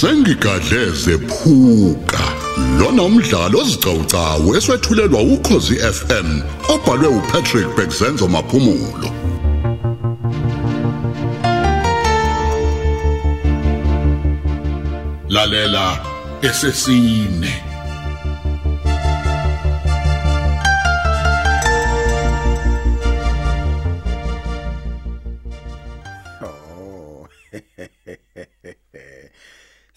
sengigadleze phuka lona umdlalo ozicawucawu eswetshulelwa ukhozi FM obhalwe uPatrick Bekzenzo maphumulo. Lalela esesine.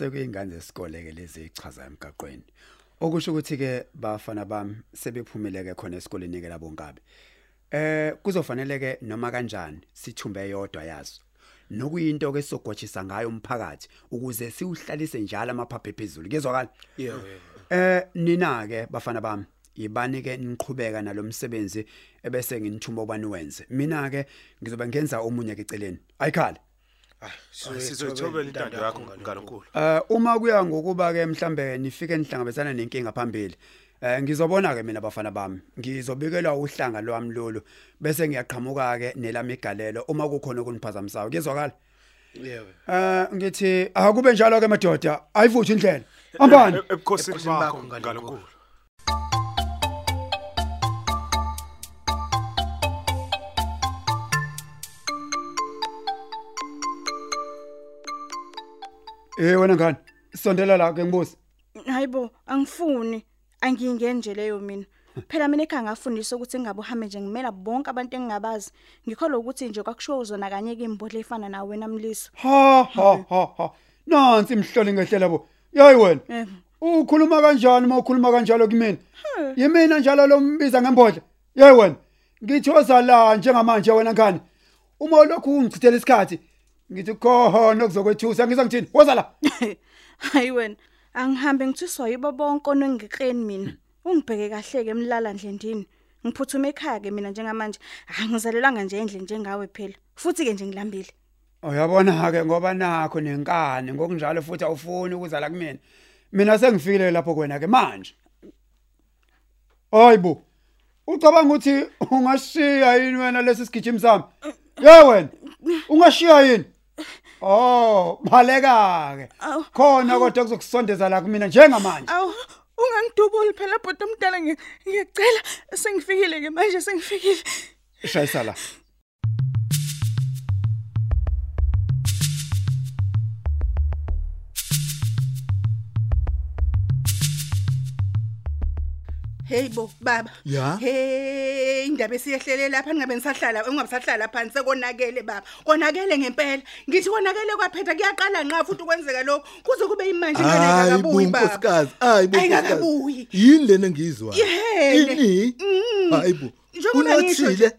Sekuyingane zesikole ke lezi echaza emgaqweni. Okusho ukuthi ke bafana bami sebephumeleke khona esikoleni ke labo ngabe. Eh kuzofanele ke noma kanjani sithumbe yodwa yazo. Nokuyinto ke sogwatshisa ngayo umphakathi ukuze siuhlalise njalo amaphaphe phezulu. Kezwakala? Yebo. Eh nina ke bafana bami yibani ke niqhubeka nalomsebenzi ebese nginithuma ubani wenze. Mina ke ngizobe ngenza omunye ke eceleni. Ayikhala. Sizoyithobela intando yakho ngalonkulu. Eh uma kuya ngokuba ke mhlambe nifike nihlangabezana nenkinga phambili. Eh ngizobona ke mina bafana bami. Ngizobikela uhlanga lwami lolu bese ngiyaqhamuka ke nelami igalelo uma kukhona okuniphazamisayo. Kuzwakala? Yebo. Eh ngithi akube njalo ke madoda. Ayivuthi indlela. Hambani. Ebukhosini Ebukhosini bakho bakho ngalonkulu. Eh wena ngani? Sondela la ke ngibuza. Hayibo, angifuni. Angiyingeni nje leyo mina. Phela mina ekhaya ngafundiswa ukuthi ngingabe uhambe nje ngimela bonke abantu engingabazi. Ngikholwa ukuthi nje kwakushiwo uzona kanye ke imbodle efana nawe wena Mliso. Ha ha ha ha. Nansi imhloli ngehlela bo. Yayi wena. Eh, Ukhuluma kanjani uma ukhuluma kanjalo kumina? Yimina njalo lo mbiza ngembodla. Yayi wena. Ngithi ozala njengamanje wena ngani? Uma lokhu ungichithela isikhathi ngithi khona kuzokwethusa ngizangithini? Wozala. hayi wena. Angihambe ngithiswa yibo bonke onengikeni mina. Ungibheke kahle ke emlala ndlendini. Ngiphuthuma ekhaya ke mina njengamanje. Angizalelanga nje endle njengawe phela. Futhi ke nje ngilambile. Uyabona ke ngoba nakho nenkani ngokunjalo futhi awufuni ukuzala kumina. Mina sengifikile lapho kwena ke manje. Hayibo. Ucabanga ukuthi ungashiya yini wena lesi sigijimi sami? Ye wena. Ungashiya yini? Oh, baleka ke. Awu. Khona kodwa kuzokusondeza la kumina njengamanje. Awu, ungangidubuli phela bhuti omdala ngi- ngiyacela sengifikile ke manje sengifikile. Shayisa la. Hey bo baba. Ya? Hey indaba esiyehlele lapha ningabe nisahlala ungabisahlala phansi sekonakele baba. Konakele ngempela. Ngithi konakele kwaphetha kuyaqala nqa futhi kwenzeka lo kuze kube imanje ingane Hayi engakabuyi baba. bunkosikazi, hayi Ayingakabuyi. bunkosikazi. Yini lena engizwa? Yehele. Ini? Mm. Hayi bu. Njengoba ngisho nje.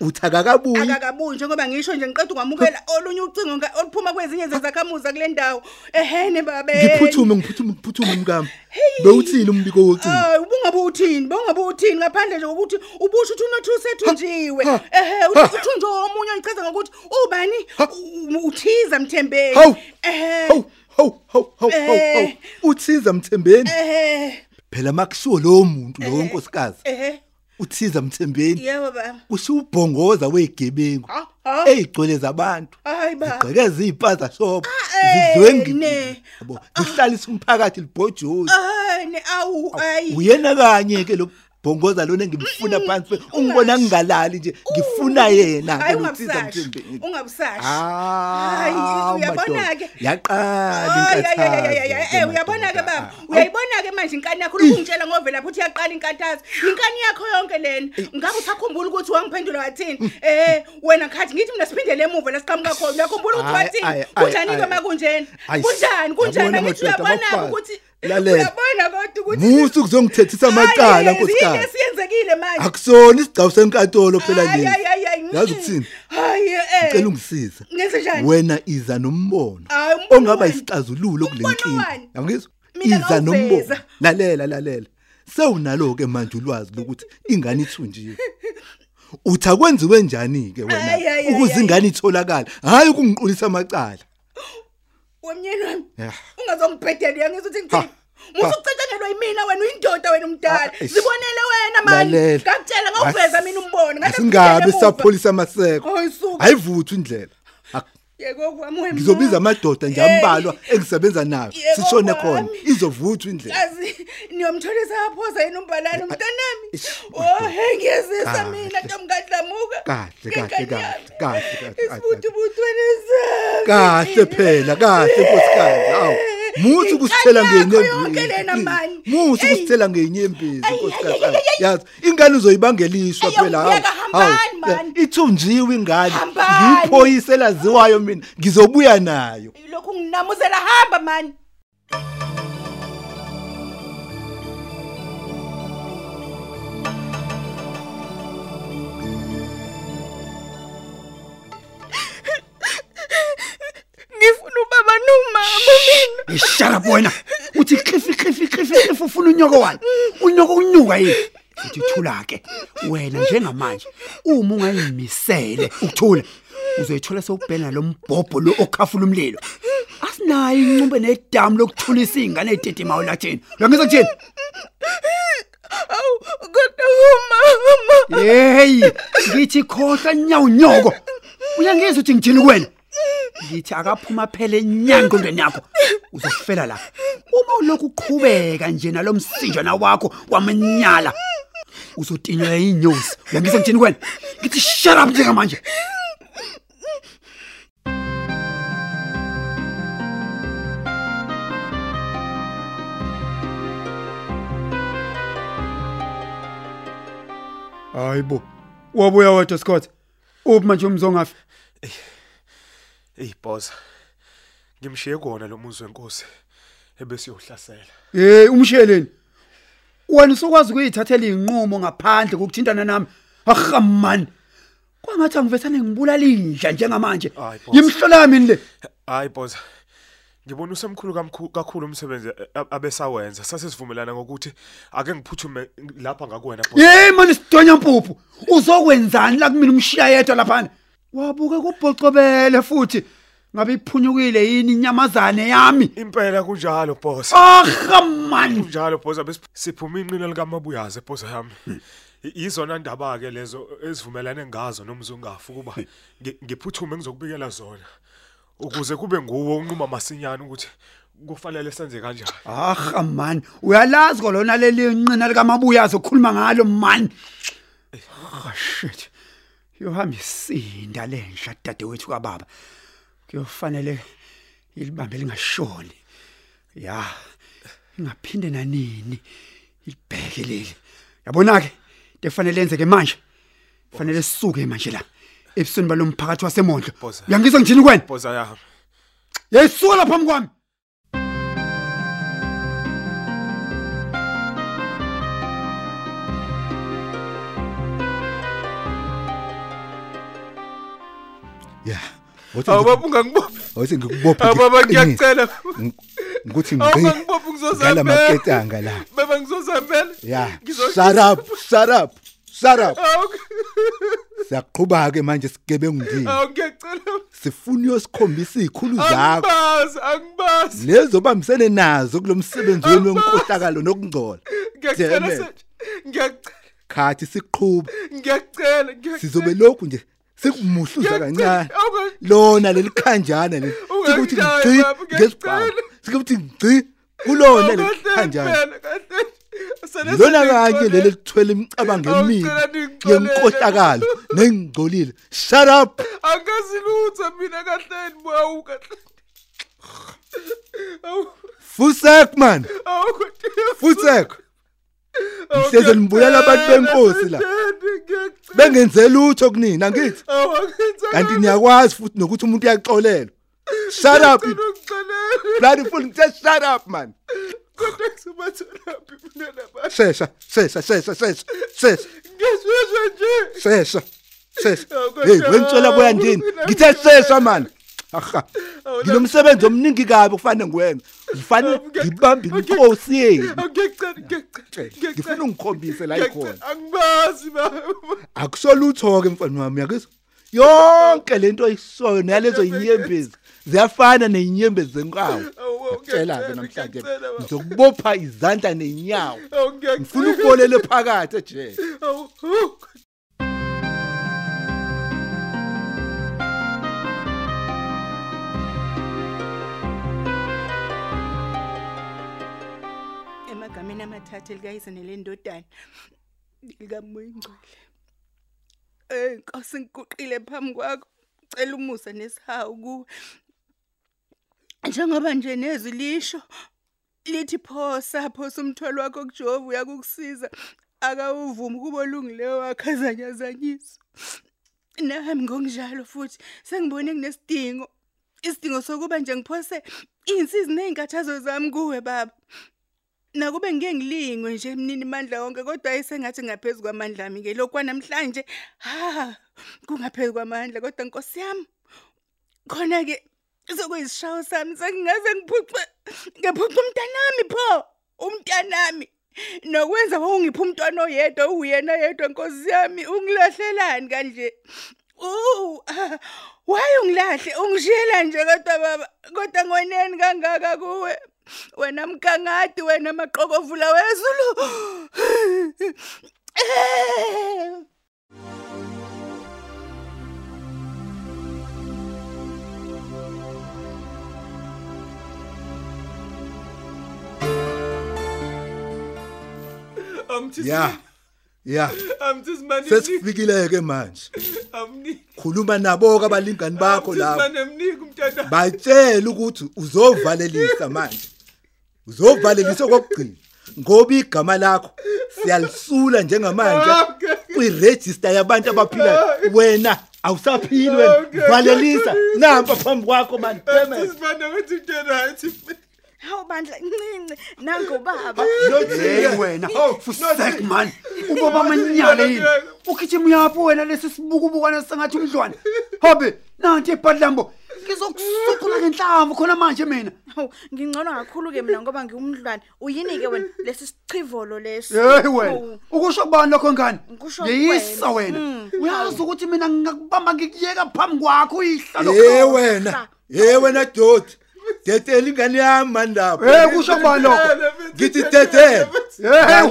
Unothile Eh. uthakakabuyi. Akakabuyi njengoba ngisho nje ngiqeda ukwamukela olunye ucingo oluphuma kwezinye zezakhamuza kule ndawo. Ehene babe. Ngiphuthume ngiphuthume ngiphuthume mkami. Bewuthini umbiko wocingo? Hayi ubungabe uthini? Bongabe uthini ngaphandle nje ukuthi ubusho ukuthi unothu usethunjiwe. Ha, Ehe, uthi uthunjwe omunye uyichaza ngokuthi ubani U- uthiza mthembeni. Ehe. Hawu hawu hawu hawu. Uthiza mthembeni. Ehe. Phela makushiwo lo muntu lo nkosikazi. Ehe. Uthiza mthembeni. Yebo baba. Usubhongoza wegebengu. Ha, ha. Eyigcwele zabantu. Hayi baba. Igqekeza izipaza shop. eh, Zidwengi. ne. Yabo. Zihlalisa umphakathi libhojozi. Hayi ne awu ayi. uyena kanye ke lo bhongoza lona engimfuna phansi. Ungibona ngingalali nje ngifuna yena. Ke Hayi lo Thiza ungabusashi. Mthembeni. Ungabusashi. Hayi uyabona ke. yaqala Ay ay ay inkathazo ay ay ke uyabona ke madoda. baba? Ah, uyayibona ke manje inkani yakho? Lokungitshela ngovela futhi iyaqala inkathazo inkani yakho yonke lena? Ngabe usakhumbula ukuthi wangiphendula wathini eh wena khathi ngithi mina siphindele emuva la siqhamuka khona. Uyakhumbula ukuthi Ay, wathini ay, ay, kunjani ke ay. makunjena Ay, kunjani kunjani? yabona ngithi madoda, uyabona bafazi. ukuthi Lalela. uyabona kodwa ukuthi musu kuzongithethisa amacala Hayi, yini nkosikazi esiyenzekile manje? Akusona isigcawu senkantolo phela leli yazi ukuthini? Hayi eh cela ungisiza ngenze njani? Wena iza nombono ongaba isixazululo kule Umbono nkinga. wani? yangizwa? Iza nombono. Lalela lalela. Sewunalo ke manje ulwazi lokuthi ingane ithunjiwe? Uthi akwenziwe njani ke wena ukuze ingane itholakala? Hayi ukungiqulisa amacala. Wemnyeni wami Ya. ungazongibhedela uyangizwa ukuthi ngithini Ha, musu ha. ucatshangelwa yimina wena uyindoda wena umdala Ah, eish. zibonele wena mani Lalela. ngakutshela ngawuveza mina umbono ngathi asingabe ngibhedele sapholisa amaseko Hayi, suka. ayivuthi indlela Ak- Yeko kwami wema. ngizobiza amadoda nje ambalwa engisebenza nayo sishone khona izovuthwa indlela Yazi niyomtholisa yaphoza yini umbalana umntanami? ish, Oh, hey ngiyazisa Kahle. mina ntomgadlamuka. Kahle, kahle, kahle, kahle, kahle, kahle. Isibuthubuthweni sami. kahle phela kahle nkosikazi awu muthi ukusithela Inkani yakho yonke lena mani. muthi Eyi. ukusithela ngenyembezi Ay, nkosikazi ay, ay, ay, ay. yazi ingane uzoyibangeliswa Ayo, phela ngiyeka, hambani, man. ithunjiwe ingane Hambani. ngiyiphoyisa elaziwayo mina ngizobuya nayo Lokhu nginamuzela hamba mani. Ngifuna ubaba nomama mina. ishara wena. Uthi khifi khifi khifi khifi ufuna unyoko wani? Unyoko unyuka yini? Uthi thula ke. Wena njengamanje uma ungayimisele ukuthula uzoyithola sewubhena lo mbhobho lo okhafula umlilo. Asinayo incumbe nedamu lokuthulisa izingane ezidedimayo lathini uyangizwa kuthini? Awu kodwa umama. hey ngithi khohla nyawo nyoko. Uyangizwa ukuthi ngithini kuwena? Ngithi akaphuma phela enyangqondweni yakho. Uzofela la. Uma ulokhu uqhubeka nje nalomsinjana wakho wamanyala uzotinywa inyosi. Uyangizwa ngithini kuwena ngithi shut up njengamanje. Hayibo wabuya wedwa Scott. Uphi manje umzongafi? Ey boss. Ngimshiye kona lo muzi wenkosi ebese yohlasela. hey umsheleni wena usokwazi ukuyithathela inqumo ngaphandle kokuthintana nami ahamani kwangathi angivethane ngibulala inja njengamanje Hayi, boss. yimhlola yami le Hayi boss. Ngibona usemkhulu kamkhulu kakhulu umsebenzi eh, abesawenza. Sase sivumelana ngokuthi ake ngiphuthume lapha ngakuwena boss. hey manje sidonya mpuphu uzokwenzani la kumina umshiya yedwa lapha wabuka kubhocobele futhi ngabe iphunyukile yini inyamazane yami Impela kunjalo boss. ahamani Kunjalo boss abese siphuma inqina likamabuyaze boss yami. I- Izona ndaba ke lezo ezivumelane ngazo nomzungafu kuba ngi- ngiphuthume ngizokubikela zona. Ukuze kube nguwe unquma masinyane ukuthi kufanele senze kanjani. aha man uyalazi kolona leli nqina likamabuya zokhuluma ngalo man ah shit yohamba isinda lensha dadewethu kababa. Kuyofanele ilibambe lingashoni. Ya ingaphinde nanini? Ilibheke leli. Yabona ke kufanele lenzeke manje? Fanele sisuke manje la ebusweni balomphakathi wasemondlo. Boza. uyangizwa ngithini kwena? Boss yami. yayisuka lapha kwami. Wathi Awu ngi- baba ungangibophi. wathi ngikubophe Awu baba ngiqinile. ngiyacela. Ng- ukuthi Awu ngqi ngangibophi ngala ngizozambela. maketanga la Baba ngizozambela. Ngizo- shut up shut up shut up siyaqhubha ke manje sigebengu ndini awu ngiyacela. sifuna uyosikhombisa izikhulu zakho Angibazi angibazi. lezo bambisene nazo kulomsebenzi wenu wenkohlakalo nokungcola Ngiyacela ngiyacela khathi siqhubha ngiyacela ngiyacela. sizobe lokhu nje sikumuhluza kancane. Awu lona leli khanjana leli sikuthi Ungangijayi, ngci baba, ngesibhamu ngiyacela. sikuthi ngci kulona leli khanjana lona kanye leli lithwele imicabango Awu, emibi ngicela ningixolele. yenkohlakalo nengingcolile shut up! Angazi lutho mina kahleni bawu kahleni. Awu fusek man. Awu kodwa. fusek. Awu, Nihleze nibulala abantu benkosi la. ngiyacela, ngiyacela. bengenze lutho kunina ngithi? Angenza kanti niyakwazi futhi nokuthi umuntu uyaxolela shut up. Bloody fool ngithe shut up man. Kodwa kusibatholaphi mina nabantu. shesha shesha shesha shesha shesha. Ngiyashesha nje. shesha shesha. Kodwa- hey wentshela boyandini ngithe shesha man. Aha nginomsebenzi omningi kabi kufanele ngiwenze ngifanele ngibambe inkosi yenu Awu, ngiyacela ngiyacela. ngifuna ungikhombise la ikhona Ngiyacela, Angibazi baba. akusolutho ke mfana wami yakizwa yonke lento oyisoyo nalezo inyembezi ziyafana nezinyembezi zenkawu Awu, tshela ke ngiyacela, namhlanje ngiyacela, baba. ngizokubopha izandla nenyawo Awu, ngiyacela. ngifuna ukubolele phakathi ejele Awu, awu. emithathu elikayise nelendodana. Likamoyingcwele Eh Nkosi ngikuqile phambi kwakho. Cela umusa nesihawu kuwe. Njengoba nje nezwi lisho lithi pho sapho somthwalo wakho kuJehova uyakukusiza. Akawuvumi kubo olungileyo wakhazanyazanyiswa. Nami ngokunjalo futhi sengibone kunesidingo. Isidingo sokuba nje ngiphose insizi nezinkathazo zami kuwe baba. Nakube ngike ngilingwe nje emnini mandla wonke kodwa ayisengathi ngaphezulu kwamandla ami ke lokwa namhlanje ha kungaphezulu kwamandla kodwa nkosi yami khona ke sokuyisishawo sami sengingaze ngiphucwe ngephucwe umntanami pho umntanami. Nokwenza wawungipha umntwana oyedwa uyena yedwa nkosi yami ungilahlelani kanje. Uh, waye ungilahle? Ungishiyela nje kodwa baba kodwa ngoneni kangaka kuwe? Wena mkangadi wena maqokovula wezulu ya ya amthi simane sesifikile ke manje amni. khuluma nabo ke abalingani bakho lapho Simane mniki umntana. batshela ukuthi uzovalelisa manje uzovalelisa okugcina ngoba igama lakho siyalisula njengamanje kwiregister yabantu abaphilayo wena. Awusaphili wena. Valelisa. Nampa phambi kwakho man. Damn it. Simane wenza into right. Hawu bandla ncinci. Nango baba. hey wena. fusek man. Uboba amanyala yini? ukhithima yapho wena lesi sibukubukwana sengathi umdlwane hobe nanti ebhadlambo. Ngizokusuqula ngenhlamvu khona manje mina Hawu ngingcono kakhulu ke mina ngoba ngiwumdlwane. Uyini ke wena lesi sichivolo lesi. hey wena Hawu, ukusho kubani lokho ngani Ngikusho yeyisa kuwena. wena Mm. uyazi ukuthi mina ngingakubamba ngikuyeka phambi kwakho ihla hey wena hey wena doti detela ingane yami mani lapho hey kusho kubani lokho? ngithi detela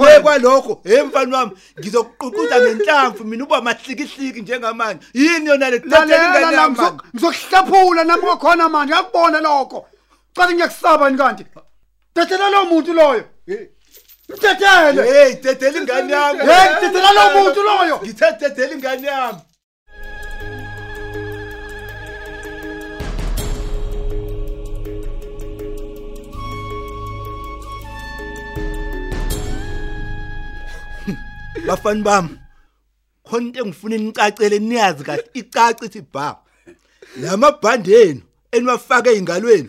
hey kwalokho hey mfana wami ngizokuququda ngenhlamvu mina uba mahlikihliki njengamanje. Yini yona le? Lalela ingane yami ngizokuhlaphula nami kwakhona manje ngiyakubona lokho. Cathi ngiyakusaba ni kanti? Dethela lo muntu loyo. Mdedele hey detela ingane yami. hey dethela lo muntu loyo. Ngithe detela ingane yami. Bafani bami khona into engifuna nicacele niyazi kahle icace ithi ba lamabhandeni eniwafaka eingalweni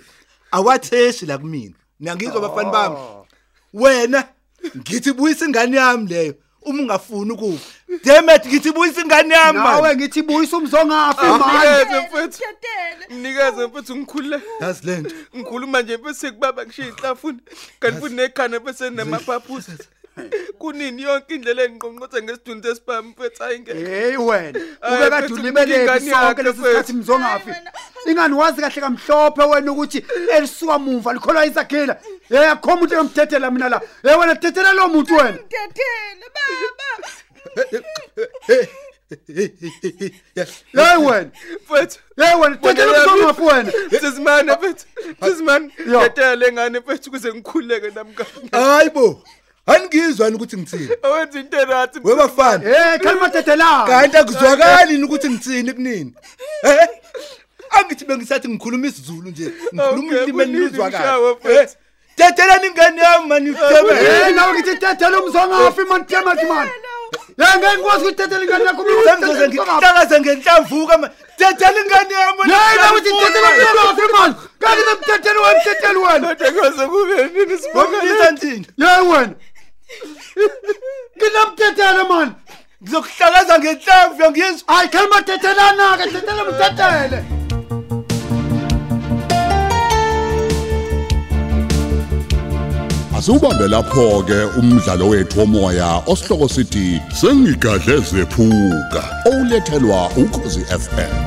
awatheshi la kumina niyangizwa bafani bami wena ngithi buyisa ingane yami leyo uma ungafuni ukufa demet ngithi buyisa ingane yami man nawe ngithi buyisa umzongafi Ah, manje Mnikeze mfethu. Tetele. Mnikeze mfethu ngikhulule. yazi lento Ngikhuluma nje bese kubaba ngishiya ihlafuni. Kanti futhi nekhana bese nemaphaphuza. Kunini yonke indlela engqonqotha ngesiduni sesibhamu mfethu ayinge. hey wena Hayi, ube kade ingane sonke yakhe, lesi mfethu. sikhathi mzongafi ingani wazi kahle kamhlophe wena ukuthi elisuka mumva likholwa isakhela hey akho umuntu engamdedela mina la hey wena dedela lo muntu wena Tetele baba. hey wena Mfethu. hey wena dedela umzongafi wena Sizimane mfethu. Sizimane. Yo. Yetele ngane mfethu kuze ngikhuleke namka. hayibo aningizwani ukuthi ngithini? Awenza into right. webafana hey khalima dedelanga kanti akuzwakali ukuthi ngithini kunini eh? Angithi bengisathi ngikhuluma isiZulu nje ngikhuluma Okay, ulimi kunini elizwa ngishawe, kahle mfethu. dedelani ingane yami mani hey uthebe nawe ngithi dedela umzongafi man damage man. Hey ngeke ngikwazi ukuthi dedela ingane yakho sengizoze ngihlakaze ngenhlamvuka ma dedela ingane yami mani hey nawe uthi dedela umzongafi man. Kanti nemdedeli wena mdedeli wena. Kodwa kwaze kube nini sibonga. ngomlisa ndini hey wena. Nginamdedele man ngizokuhlakaza ngenhlamvu yangizwa hayi khalima dedelana ke dedela mdedele Asubambe lapho ke umdlalo wethu womoya osihloko sithi sengigadle zephuka olethelwa ukhozi FM